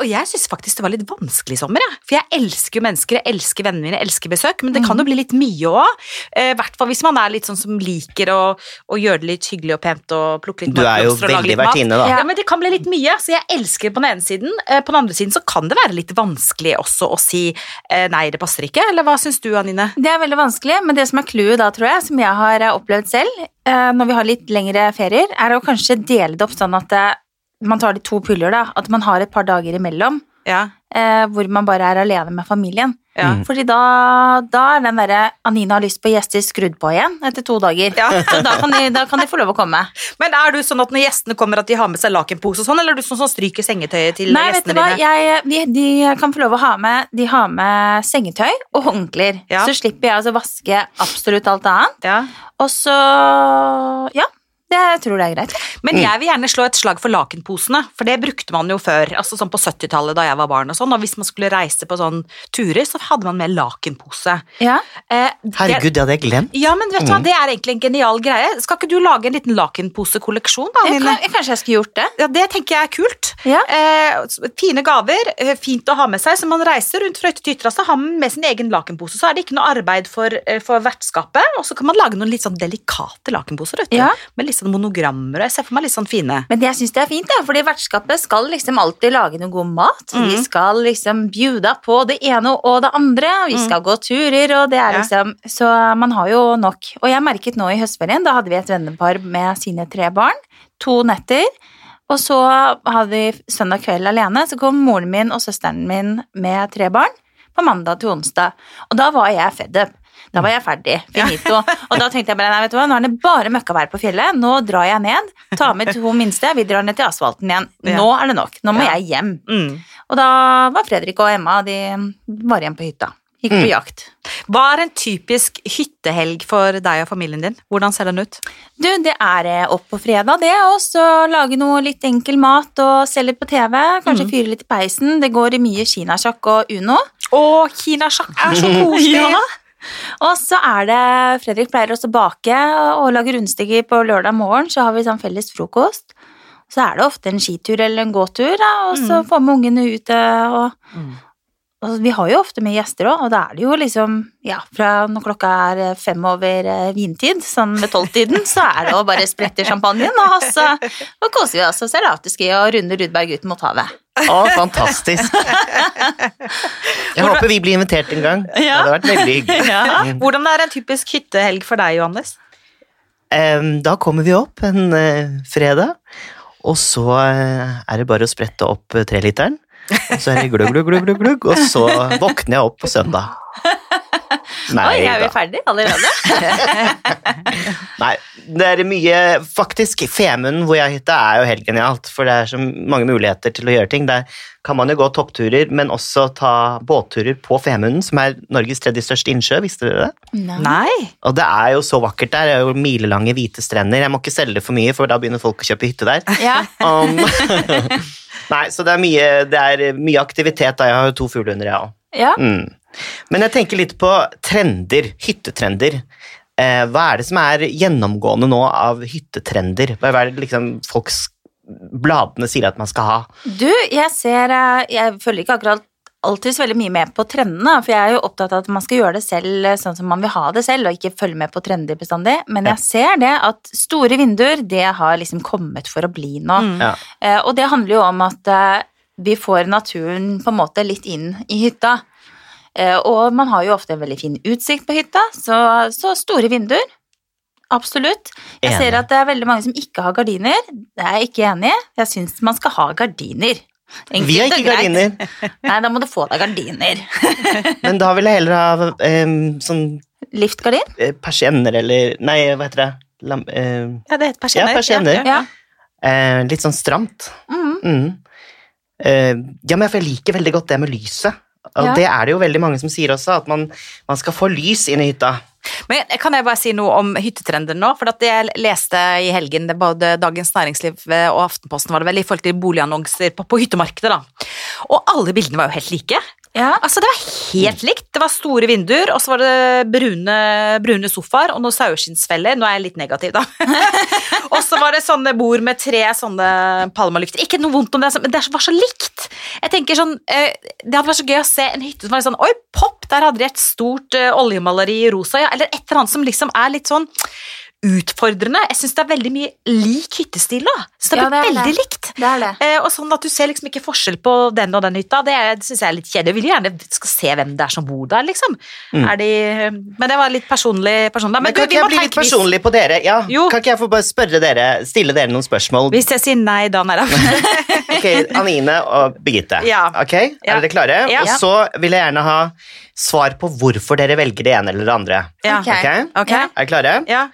Og jeg syns faktisk det var litt vanskelig i sommer, jeg. For jeg elsker jo mennesker, jeg elsker vennene mine, jeg elsker besøk, men det kan jo bli litt mye òg. I hvert fall hvis man er litt sånn som liker å, å gjøre det litt hyggelig og pent og plukke litt
Du er jo veldig vertinne, da.
Ja. men det kan bli litt mye, så jeg elsker det på den ene siden. Eh, På den andre siden så kan det være litt vanskelig også å si eh, nei, det passer ikke, eller hva syns du, Anine?
Det er veldig vanskelig, men det som er clouet da, tror jeg, som jeg har eh, opplevd selv, eh, når vi har litt lengre ferier, er å kanskje dele det opp sånn at eh, man tar de to puljer, da. At man har et par dager imellom.
Ja.
Eh, hvor man bare er alene med familien.
Ja.
Mm.
Fordi da, da er den derre 'Anina har lyst på gjester' skrudd på igjen etter to dager.
Ja.
Så da kan, de, da kan de få lov å komme.
Men er du sånn at når gjestene kommer at de har med seg lakenpose og sånn, eller er du sånn som stryker sengetøyet til
Nei, vet du
gjestene
hva,
dine?
jeg, de, de kan få lov å ha med De har med sengetøy og håndklær.
Ja.
Så slipper jeg altså vaske absolutt alt annet.
Ja.
Og så Ja, jeg tror det er greit.
Men jeg vil gjerne slå et slag for lakenposene, for det brukte man jo før. altså sånn På 70-tallet da jeg var barn og sånn, og hvis man skulle reise på sånn turer, så hadde man med lakenpose.
Ja.
Eh, det-
Herregud, det hadde jeg glemt.
Ja, men vet du hva,
Mm.
det er egentlig en genial greie. Skal ikke du lage en liten lakenposekolleksjon, da?
Jeg kan, kanskje jeg skulle gjort det.
Ja, Det tenker jeg er kult.
Ja.
Eh, fine gaver, eh, fint å ha med seg. Så man reiser rundt fra hytte til hytte, så har man med sin egen lakenpose. Så er det ikke noe arbeid for, eh, for vertskapet, og så kan man lage noen litt sånn delikate lakenposer. Vet du.
Ja.
Med litt sånn monogrammer. og Jeg ser for meg litt sånn fine.
Men jeg syns det er fint, ja, fordi vertskapet skal liksom alltid lage noe god mat.
Mm.
Vi skal liksom bjuda på det ene og det andre. Vi
Mm.
skal gå turer, og det er
Ja.
liksom Så man har jo nok. Og jeg merket nå i høstferien, da hadde vi et vennepar med sine tre barn. To netter. Og så hadde vi søndag kveld alene, så kom moren min og søsteren min med tre barn på mandag til onsdag. Og da var jeg fed up. Da var jeg ferdig. Finito. Og da tenkte jeg bare nei, vet du hva, nå er det bare møkkavær på fjellet. Nå drar jeg ned, tar med to minste, vi drar ned til asfalten igjen. Nå er det nok. Nå må jeg hjem.
Mm.
Og da var Fredrik og Emma de var igjen på hytta. Gikk på
Mm.
jakt.
Hva er en typisk hyttehelg for deg og familien din? Hvordan ser den ut?
Du, det er eh, opp på fredag, det. Og så lage noe litt enkel mat og se litt på TV. Kanskje
Mm.
fyre litt i peisen. Det går i mye kinasjakk og Uno.
Å, kinasjakk er så koselig!
Ja. Og så er det Fredrik pleier også å bake og lage rundstykker på lørdag morgen. Så har vi sånn felles frokost. Så er det ofte en skitur eller en gåtur, da, og så
Mm.
får vi ungene ut Og,
Mm.
Og vi har jo ofte med gjester òg, og da er det jo liksom Ja, fra når klokka er eh, fem over eh, vintid, sånn ved tolvtiden, så er det å bare sprette champagnen, og så og koser vi oss og ser afterski og runder Rudberg ut mot havet.
Å, fantastisk. Jeg håper vi blir invitert en gang. Det hadde vært veldig hyggelig. Ja.
Hvordan er en typisk hyttehelg for deg, Johannes?
Da kommer vi opp en eh, fredag, og så er det bare å sprette opp treliteren. Og så er det glugg, glugg, glugg, glugg, og så våkner jeg opp på søndag. Nei
Oi, er vi
ferdige
ferdig allerede?
Nei, det er mye Faktisk, Femunden, hvor jeg har hytte, er jo helt genialt, for det er så mange muligheter til å gjøre ting. Der kan man jo gå toppturer, men også ta båtturer på Femunden, som er Norges tredje største innsjø, visste dere det?
Nei.
Og det er jo så vakkert der, det er jo milelange hvite strender. Jeg må ikke selge det for mye, for da begynner folk å kjøpe hytte der.
Ja.
Um, nei, så det er mye, det er mye aktivitet da. Jeg har jo to fuglehunder, jeg òg.
ja.
Mm. Men jeg tenker litt på trender, hyttetrender. Eh, hva er det som er gjennomgående nå av hyttetrender? Hva er det liksom folks bladene sier at man skal ha?
Du, jeg ser eh, Jeg følger ikke akkurat alltid så veldig mye med på trendene, for jeg er jo opptatt av at man skal gjøre det selv eh, sånn som man vil ha det selv, og ikke følge med på trender bestandig. Men jeg ser det at store vinduer, det har liksom kommet for å bli nå.
Mm.
Ja.
Eh, Og det handler jo om at vi får naturen på en måte litt inn i hytta. Eh, Og man har jo ofte en veldig fin utsikt på hytta, så, så store vinduer. Absolutt. Jeg
Enig.
ser at det er veldig mange som ikke har gardiner. Det er jeg ikke enig i. Jeg syns man skal ha gardiner. Enkelt
Vi har ikke gardiner,
Nei, da må du få deg gardiner.
men da vil jeg heller ha um, sånn
Liftgardin?
eh, persienner eller Nei, hva heter det? Lam, uh,
Ja, det heter persienner.
Ja, persienner.
Ja.
eh, litt sånn stramt.
Mm.
Mm. Uh, ja, men jeg liker veldig godt det med lyset. Og
Ja.
det er det jo veldig mange som sier også, at man, man skal få lys inn i hytta.
Men kan jeg bare si noe om hyttetrender nå? For at jeg leste i helgen både Dagens Næringsliv og Aftenposten var det vel, i forhold til boligannonser på, på hyttemarkedet. da. Og alle bildene var jo helt like.
Ja.
Altså Det var helt likt. Det var store vinduer, og så var det brune, brune sofaer og noen saueskinnsfeller. Nå er jeg litt negativ, da. og så var det sånne bord med tre sånne palmalykter. Ikke noe vondt om det, men det var så likt. Jeg tenker sånn, eh, Det hadde vært så gøy å se en hytte som var sånn Oi, pop, der hadde de et stort eh, oljemaleri i rosa. Ja, eller et eller annet som liksom er litt sånn utfordrende. Jeg syns det er veldig mye lik hyttestil. da. Så det
Ja,
er
det er
veldig
det.
likt.
Det er det.
Eh, og sånn at Du ser liksom ikke forskjell på den og den hytta. Det syns jeg er litt kjedelig. Jeg vil gjerne skal se hvem det er som bor der, liksom.
Mm.
Er de, men det var litt personlig. personlig.
Men,
Men, du,
kan
vi
ikke jeg bli litt personlig på dere? Ja,
Jo.
Kan ikke jeg få bare spørre dere, stille dere noen spørsmål?
hvis jeg sier nei, da, nei da.
Ok, Anine og Birgitte.
Ja.
Ok,
Ja.
Er dere klare?
Ja.
Og så vil jeg gjerne ha svar på hvorfor dere velger det ene eller det andre.
Ja.
Ok.
okay.
Ok.
Er dere klare?
Ja.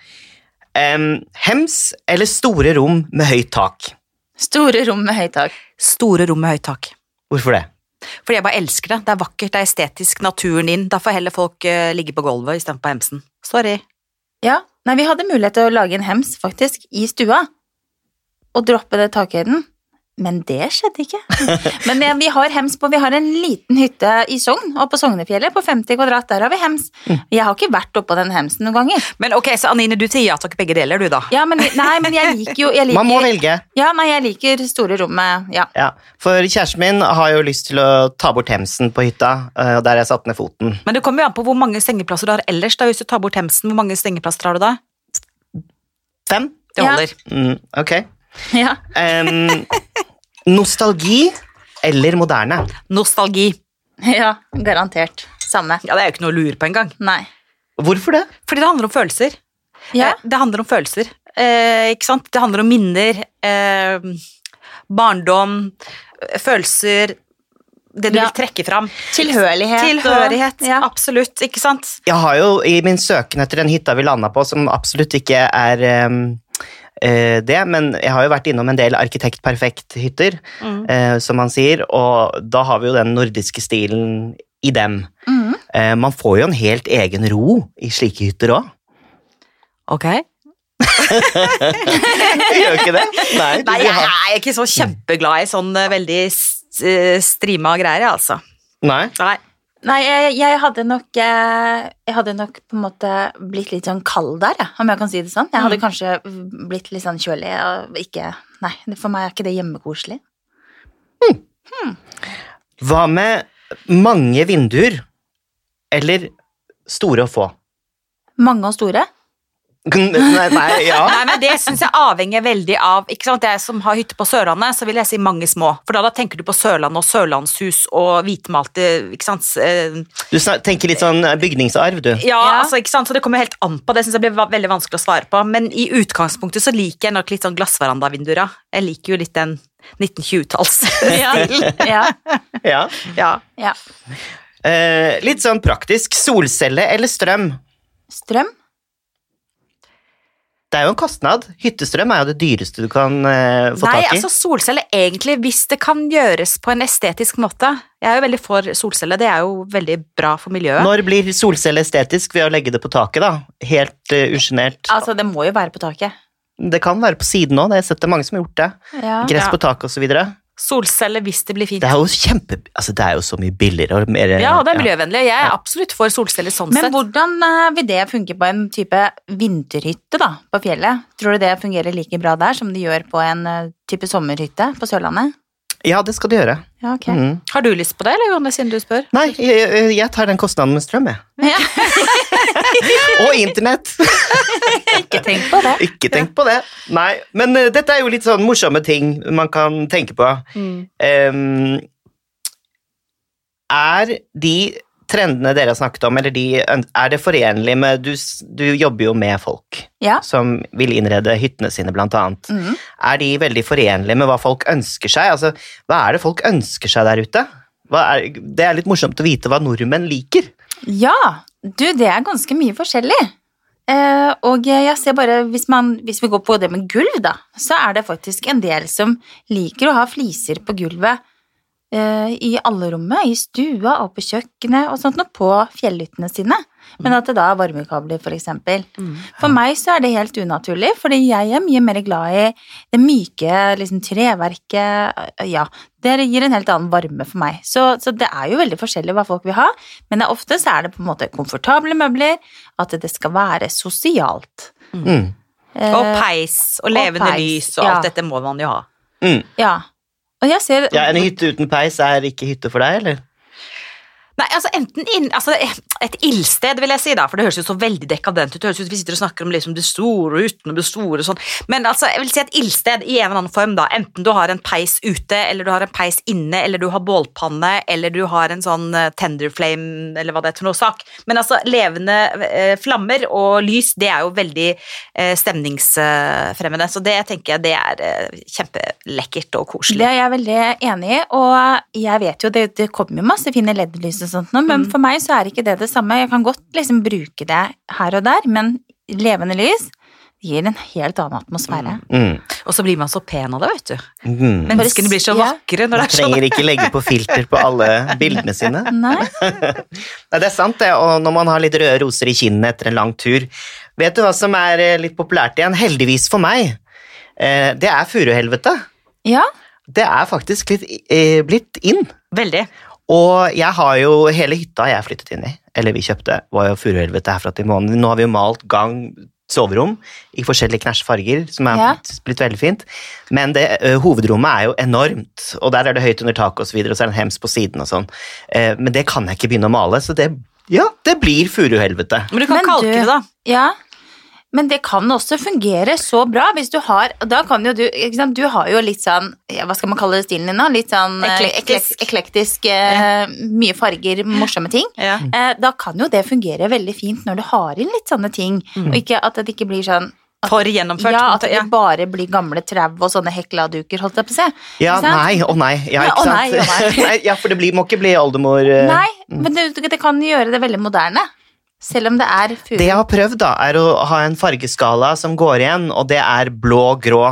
Em, hems eller store rom med høyt tak?
Store rom med høyt tak.
Store rom med høyt tak.
Hvorfor det?
Fordi jeg bare elsker det. Det er vakkert, det er estetisk, naturen inn. Da får heller folk uh, ligge på gulvet istedenfor på hemsen. Sorry.
Ja, nei, vi hadde mulighet til å lage en hems, faktisk, i stua. Og droppe det takhøyden. Men det skjedde ikke. Men vi har hems på Vi har en liten hytte i Sogn, og på Sognefjellet, på 50 kvadrat. Der har vi hems. Jeg har ikke vært oppå den hemsen noen ganger.
Men ok, så Anine, du sier ja takk begge deler, du da.
Ja, men, nei, men jeg liker jo jeg liker,
Man må velge.
Ja, nei, jeg liker store rommet, Ja.
Ja, For kjæresten min har jo lyst til å ta bort hemsen på hytta, eh, og der har jeg satt ned foten.
Men det kommer jo an på hvor mange sengeplasser du har ellers. da, Hvis du tar bort hemsen, hvor mange sengeplasser har du da?
Fem?
Det
Ja.
holder.
Mm, ok.
ja.
Em, nostalgi eller moderne?
Nostalgi.
Ja, garantert. Samme.
Ja, Det er jo ikke noe å lure på engang.
Nei.
Hvorfor det?
Fordi det handler om følelser.
Ja.
Eh, Det handler om følelser. Eh, ikke sant? Det handler om minner, eh, barndom, følelser Det du
Ja.
vil trekke fram.
Tilhørighet. og-
Tilhørighet.
Ja.
Absolutt, ikke sant?
Jeg har jo i min søken etter den hytta vi landa på, som absolutt ikke er eh, det, men jeg har jo vært innom en del Arkitekt Perfekt-hytter,
Mm.
eh, som man sier, og da har vi jo den nordiske stilen i dem.
Mm.
Eh, man får jo en helt egen ro i slike hytter òg.
Ok.
Gjør ikke det? Nei,
Nei, jeg er ikke så kjempeglad i sånn eh, veldig eh, strima greier, jeg, altså.
Nei.
Nei.
Nei, jeg, jeg hadde nok eh, Jeg hadde nok på en måte blitt litt sånn kald der, om jeg kan si det sånn. Jeg hadde
Mm.
kanskje blitt litt sånn kjølig og ikke Nei, for meg er ikke det hjemmekoselig.
Hva med mange vinduer? Eller store og få?
Mange og store.
Nei, nei, ja.
Nei, men Det syns jeg avhenger veldig av ikke sant? Jeg som har hytte på Sørlandet, så vil jeg si mange små. For da, da tenker du på Sørlandet og sørlandshus og hvitmalte ikke sant? Eh,
Du tenker litt sånn bygningsarv, du.
Ja,
Ja.
altså ikke sant? Så det kommer helt an på. Det synes jeg blir veldig vanskelig å svare på. Men i utgangspunktet så liker jeg nok litt sånn glassverandavinduer. Jeg liker jo litt den 1920-talls.
Ja. ja.
Ja.
ja.
ja.
Eh, litt sånn praktisk. Solcelle eller strøm?
Strøm.
Det er jo en kostnad. Hyttestrøm er jo det dyreste du kan eh, få
Nei,
tak i.
Nei, altså solceller egentlig, hvis det kan gjøres på en estetisk måte. Jeg er jo veldig for solceller, det er jo veldig bra for miljøet.
Når blir solceller estetisk ved å legge det på taket, da? Helt uh, usjenert.
Altså, det må jo være på taket.
Det kan være på siden òg, jeg har sett det mange som har gjort det.
Ja.
Gress på taket osv. Det
Solcelle hvis det blir fint.
er jo kjempe... Altså, det er jo så mye billigere og mer
Ja, og det er miljøvennlig. Jeg er absolutt for solceller sånn
Men
sett.
hvordan eh, vil det funke på en type vinterhytte da, på fjellet? Tror du det fungerer like bra der som det gjør på en eh, type sommerhytte på Sørlandet?
Ja, det skal du gjøre.
Ja, ok.
mm.
Har du lyst på det, eller Johanne, siden du spør?
Nei, jeg, jeg- jeg tar den kostnaden med strøm, jeg.
Ja,
Og internett!
ikke tenk på det.
Ikke tenk på det. Nei, men uh, dette er jo litt sånn morsomme ting man kan tenke på. Em, er de trendene dere har snakket om, eller de, er det forenlig med du, du jobber jo med folk
Ja.
som vil innrede hyttene sine, blant annet.
Mm.
Er de veldig forenlige med hva folk ønsker seg? Altså, hva er det folk ønsker seg der ute? Er, det er litt morsomt å vite hva nordmenn liker.
Ja, du, det er ganske mye forskjellig. Eh, og jeg ser bare, hvis, man, hvis vi går på det med gulv, da, så er det faktisk en del som liker å ha fliser på gulvet i alle rommet, i stua og på kjøkkenet og sånt noe på fjellhyttene sine. Men at det da er varmekabler, for eksempel. For meg så er det helt unaturlig, fordi jeg er mye mer glad i det myke liksom treverket. Ja, det gir en helt annen varme for meg. Så, så det er jo veldig forskjellig hva folk vil ha, men ofte så er det på en måte komfortable møbler, at det skal være sosialt.
Mm.
Eh,
Og peis og levende
peis,
lys og
ja.
alt dette må man jo ha.
Mm.
Ja. Og jeg ser
Ja, En hytte uten peis er ikke hytte for deg, eller?
Nei, altså enten inn, altså Et ildsted, vil jeg si, da, for det høres jo så veldig dekadent ut. Det høres ut Vi sitter og snakker om liksom det store uten det store sånn. Men altså, jeg vil si et ildsted i en eller annen form, da. Enten du har en peis ute, eller du har en peis inne, eller du har bålpanne, eller du har en sånn tenderflame, tender flame, eller hva det er for noe sak. Men altså, levende eh, flammer og lys, det er jo veldig eh, stemningsfremmende. Så det tenker jeg det er eh, kjempelekkert og koselig.
Det er jeg veldig enig i, og jeg vet jo det, det kommer jo masse fine LED-lys og sånt nå, men
Mm.
for meg så er ikke det det samme. Jeg kan godt liksom bruke det her og der, men levende lys gir en helt annen atmosfære.
Mm.
Og så blir man så pen av det, vet du.
Mm.
Menneskene blir så
Ja.
vakre når
Man
det er sånn.
trenger ikke legge på filter på alle bildene sine.
Nei?
Nei, det er sant, det. Og når man har litt røde roser i kinnene etter en lang tur Vet du hva som er eh, litt populært igjen? Heldigvis for meg. Eh, Det er furuhelvete.
Ja,
Det er faktisk litt eh, blitt inn.
Veldig.
Og jeg har jo hele hytta jeg flyttet inn i, eller vi kjøpte, var jo furuhelvete herfra til måneden. Nå har vi jo malt gang soverom i forskjellige knæsj farger, som er
Ja.
blitt veldig fint. Men det, ø, hovedrommet er jo enormt, og der er det høyt under taket og så videre, og så er det en hems på siden og sånn. Eh, Men det kan jeg ikke begynne å male, så det, ja, det blir furuhelvete.
Men du kan
Men
kalke
du-
det, da.
ja. Men det kan også fungere så bra hvis du har Da kan jo du ikke sant, Du har jo litt sånn ja, Hva skal man kalle det stilen din, da? Litt sånn eh,
Eklektisk.
eklek- eklektisk eh, Mye farger, morsomme ting.
Ja.
Eh, da kan jo det fungere veldig fint når du har inn litt sånne ting, og ikke at det ikke blir sånn
For gjennomført.
Ja, at
det
det bare blir gamle trau og sånne hekladuker, holdt jeg på å si.
Ja, nei, å nei, ja,
Nei,
ikke
Ja,
sant?
nei, å nei.
ja, for det blir, må ikke bli oldemor... uh...
Nei, men det, det kan gjøre det veldig moderne. Selv om det er furu.
Det jeg har prøvd, da, er å ha en fargeskala som går igjen, og det er blå-grå.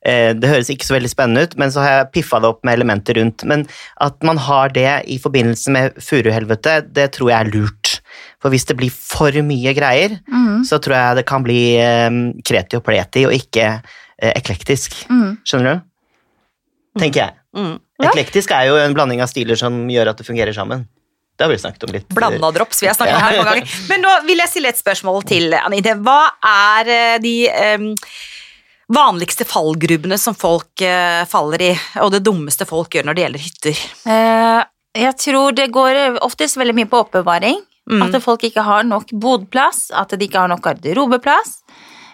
Eh, Det høres ikke så veldig spennende ut, men så har jeg piffa det opp med elementer rundt. Men at man har det i forbindelse med furuhelvete, det tror jeg er lurt. For hvis det blir for mye greier,
mm.
så tror jeg det kan bli eh, kreti og pleti og ikke eh, eklektisk.
Mm.
Skjønner du? Tenker jeg.
Mm.
Ja.
Eklektisk er jo en blanding av stiler som gjør at det fungerer sammen. Det har vi snakket om litt.
Blanda drops, vi har snakket om her mange ganger. Men nå vil jeg stille et spørsmål til Anite. Hva er eh, de um, vanligste fallgrubene som folk uh, faller i, og det dummeste folk gjør når det gjelder hytter?
Uh, jeg tror det går oftest veldig mye på oppbevaring.
Mm.
At folk ikke har nok bodplass, at de ikke har nok garderobeplass.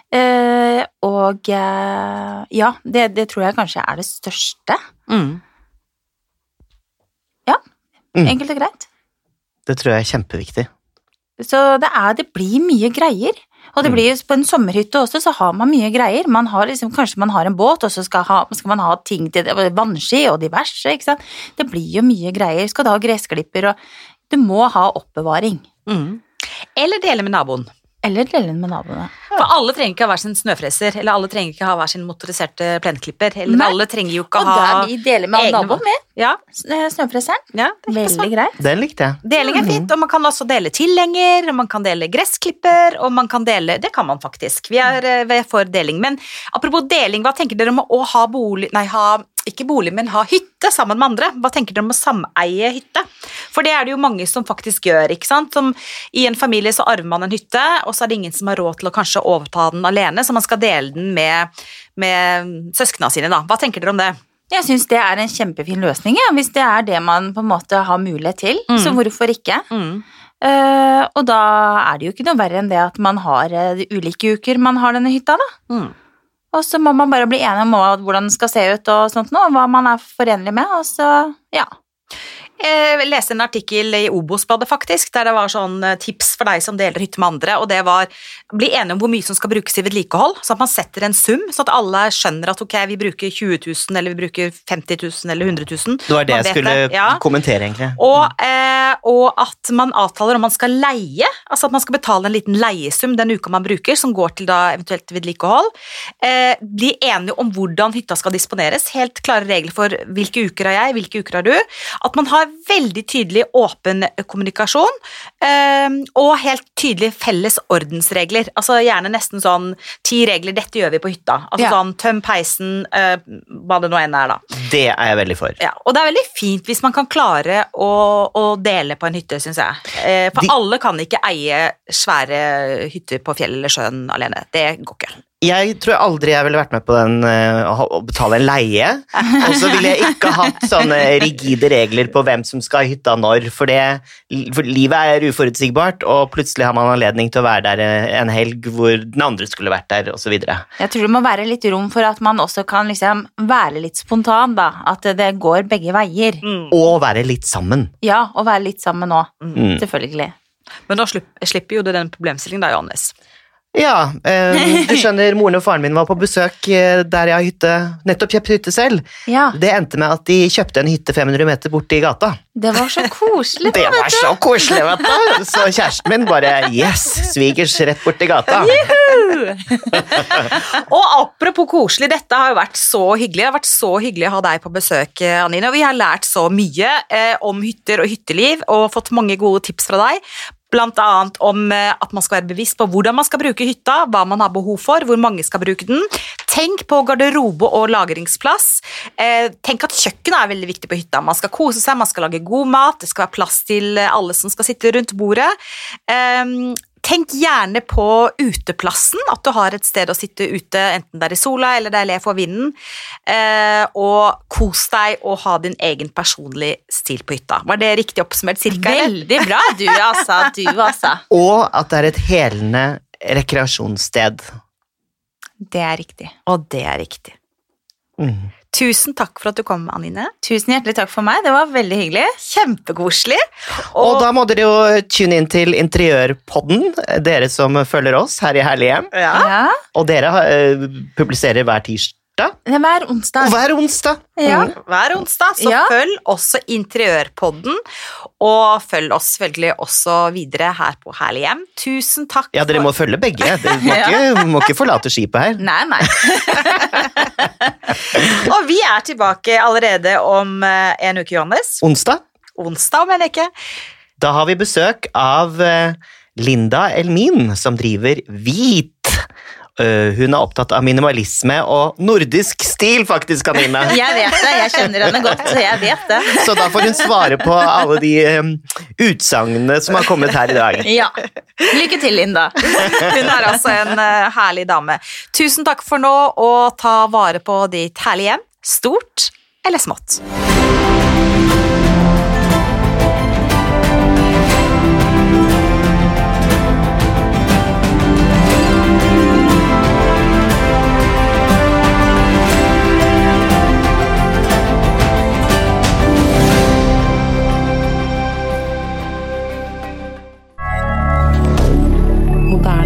Uh, og uh, ja, det, det tror jeg kanskje er det største.
Mm.
Mm.
Enkelt og greit.
Det tror jeg er kjempeviktig.
Så det, er, det blir mye greier. Og det
Mm.
blir jo på en sommerhytte også, så har man mye greier. Man har liksom, kanskje man har en båt, og så skal, ha, skal man ha ting til vannski og diverse, ikke sant. Det blir jo mye greier. Skal du ha gressklipper og Du må ha oppbevaring.
Mm. Eller dele med naboen.
Eller dele den med naboene.
For alle trenger ikke ha hver sin snøfreser, eller alle trenger ikke ha hver sin motoriserte plenklipper, eller
Nei.
alle trenger jo ikke
Og
ha Og
der vi deler med
egne-
naboen med
Ja,
snøfreseren.
ja, er
Veldig greit.
Den likte jeg.
Deling er fint, og man kan også dele tilhenger, og man kan dele gressklipper, og man kan dele Det kan man faktisk. Vi er eh, ved for deling. Men apropos deling, hva tenker dere om å ha bolig Nei, ha ikke bolig, men ha hytte sammen med andre. Hva tenker dere om å sameie hytte? For det er det jo mange som faktisk gjør. ikke sant? Som I en familie så arver man en hytte, og så er det ingen som har råd til å kanskje overta den alene, så man skal dele den med, med søsknene sine. da. Hva tenker dere om det?
Jeg syns det er en kjempefin løsning, ja, hvis det er det man på en måte har mulighet til.
Mm.
Så hvorfor ikke?
Mm.
Uh, og da er det jo ikke noe verre enn det at man har uh, ulike uker man har denne hytta, da.
Mm.
Og så må man bare bli enig om hvordan den skal se ut og sånt nå, hva man er forenlig med, og så, ja.
Jeg leste en artikkel i Obos-bladet faktisk, der det var sånn eh, tips for deg som deler hytte med andre, og det var bli enige om hvor mye som skal brukes i vedlikehold, sånn at man setter en sum, Sånn at alle skjønner at ok, vi bruker 20 000, eller vi bruker 50 000, eller 100 000.
Det var det jeg skulle
det, ja.
kommentere, egentlig.
Og, eh, og at man avtaler om man skal leie, altså at man skal betale en liten leiesum den uka man bruker, som går til da eventuelt vedlikehold. Eh, bli enige om hvordan hytta skal disponeres, helt klare regler for hvilke uker har jeg, hvilke uker har du. At man har veldig tydelig åpen kommunikasjon, eh, og helt tydelig felles ordensregler. Altså gjerne nesten sånn ti regler, dette gjør vi på hytta. Altså
Ja.
sånn tøm peisen, eh, hva det nå enn er da.
Det er jeg veldig for.
Ja, og det er veldig fint hvis man kan klare å, å dele på en hytte, syns jeg. Eh, for
De-
alle kan ikke eie svære hytter på fjell eller sjøen alene. Det går ikke.
Jeg tror aldri jeg ville vært med på den eh, å betale en leie. Og så ville jeg ikke hatt sånne rigide regler på hvem som skal i hytta når, for, det, for livet er uforutsigbart, og plutselig har man anledning til å være der eh, en helg hvor den andre skulle vært der, osv.
Jeg tror det må være litt rom for at man også kan liksom være litt spontan, da. At det går begge veier.
Mm.
Og være litt sammen.
Ja, og være litt sammen òg.
Mm.
Selvfølgelig.
Men slipper, slipper jo du den problemstillingen da, Johannes.
Ja, du skjønner, moren og faren min var på besøk eh, der jeg har hytte, nettopp kjøpt hytte selv.
Ja,
Det endte med at de kjøpte en hytte 500 meter borti gata.
det var så koselig.
Det var så koselig, vet du! Så kjæresten min bare Yes! Svigers rett borti gata.
Og apropos koselig, dette har jo vært så hyggelig. Det har vært så hyggelig å ha deg på besøk, eh, Anine. Og vi har lært så mye eh, om hytter og hytteliv og fått mange gode tips fra deg. Annet om eh, at man skal være bevisst på hvordan man skal bruke hytta, hva man har behov for, hvor mange skal bruke den. Tenk på garderobe og lagringsplass. Eh, tenk at kjøkkenet er veldig viktig på hytta. Man skal kose seg, man skal lage god mat, det skal være plass til alle som skal sitte rundt bordet. Ehm, Tenk gjerne på uteplassen, at du har et sted å sitte ute, enten det er i sola eller det er le for vinden. Eh, og kos deg og ha din egen personlige stil på hytta. Var det riktig oppsummert? Cirka, eller?
Veldig bra, du altså. Du altså.
Og at det er et helende rekreasjonssted.
Det er riktig.
Og det er riktig.
Mm.
Tusen takk for at du kom, Anine.
Tusen hjertelig takk for meg. Det var veldig hyggelig.
Kjempekoselig.
Og da må dere jo tune inn til Interiørpodden, dere som følger oss her i Herlig hjem.
ja.
Ja.
Og dere eh, publiserer hver tirsdag
Det er hver onsdag.
og hver onsdag.
Ja.
Mm.
Hver onsdag, så
Ja.
følg også Interiørpodden. Og følg oss selvfølgelig også videre her på Herlig hjem. Tusen takk.
Ja, dere må følge begge. Dere må ikke, må ikke forlate skipet her.
Nei, nei.
Og vi er tilbake allerede om eh, en uke, Johannes.
Onsdag,
Onsdag, om en uke.
da har vi besøk av eh, Linda Elmin, som driver Hvit. Eh, hun er opptatt av minimalisme og nordisk stil, faktisk, Anine.
Jeg vet det. Jeg kjenner henne godt, så jeg vet det.
Så da får hun svare på alle de um, utsagnene som har kommet her i dag.
Ja. Lykke til, Linda.
Hun er altså en eh, herlig dame. Tusen takk for nå, og ta vare på ditt herlige hjem. Stort eller smått.